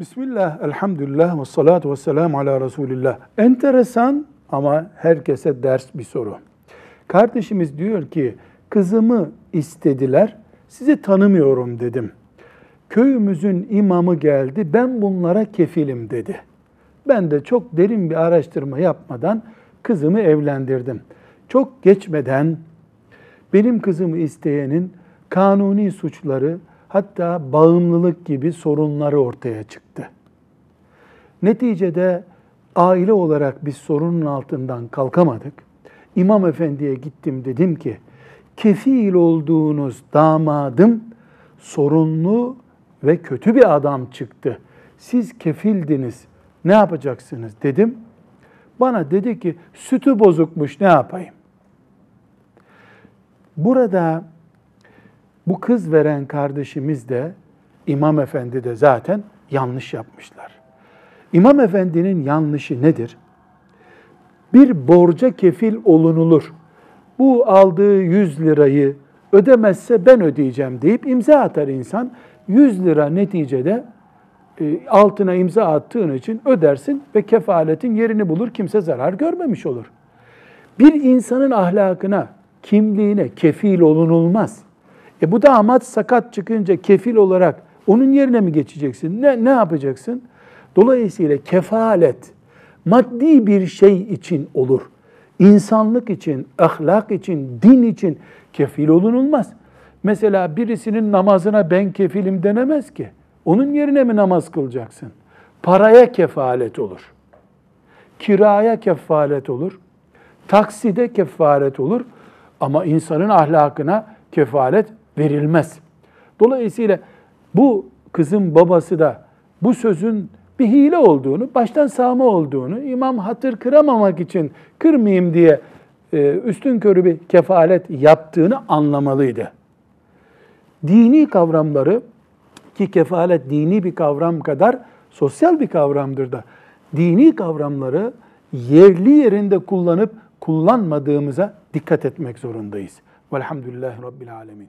Bismillah, elhamdülillah ve salatu ve selamu ala Resulillah. Enteresan ama herkese ders bir soru. Kardeşimiz diyor ki, kızımı istediler, sizi tanımıyorum dedim. Köyümüzün imamı geldi, ben bunlara kefilim dedi. Ben de çok derin bir araştırma yapmadan kızımı evlendirdim. Çok geçmeden benim kızımı isteyenin kanuni suçları, hatta bağımlılık gibi sorunları ortaya çıktı. Neticede aile olarak biz sorunun altından kalkamadık. İmam Efendi'ye gittim dedim ki, kefil olduğunuz damadım sorunlu ve kötü bir adam çıktı. Siz kefildiniz, ne yapacaksınız dedim. Bana dedi ki, sütü bozukmuş ne yapayım? Burada bu kız veren kardeşimiz de İmam Efendi de zaten yanlış yapmışlar. İmam Efendi'nin yanlışı nedir? Bir borca kefil olunulur. Bu aldığı 100 lirayı ödemezse ben ödeyeceğim deyip imza atar insan. 100 lira neticede e, altına imza attığın için ödersin ve kefaletin yerini bulur. Kimse zarar görmemiş olur. Bir insanın ahlakına, kimliğine kefil olunulmaz. E bu damat sakat çıkınca kefil olarak onun yerine mi geçeceksin? Ne, ne yapacaksın? Dolayısıyla kefalet maddi bir şey için olur. İnsanlık için, ahlak için, din için kefil olunulmaz. Mesela birisinin namazına ben kefilim denemez ki. Onun yerine mi namaz kılacaksın? Paraya kefalet olur. Kiraya kefalet olur. Takside kefalet olur. Ama insanın ahlakına kefalet verilmez. Dolayısıyla bu kızın babası da bu sözün bir hile olduğunu, baştan sağma olduğunu, imam hatır kıramamak için kırmayayım diye e, üstün körü bir kefalet yaptığını anlamalıydı. Dini kavramları ki kefalet dini bir kavram kadar sosyal bir kavramdır da dini kavramları yerli yerinde kullanıp kullanmadığımıza dikkat etmek zorundayız. Velhamdülillahi Rabbil Alemin.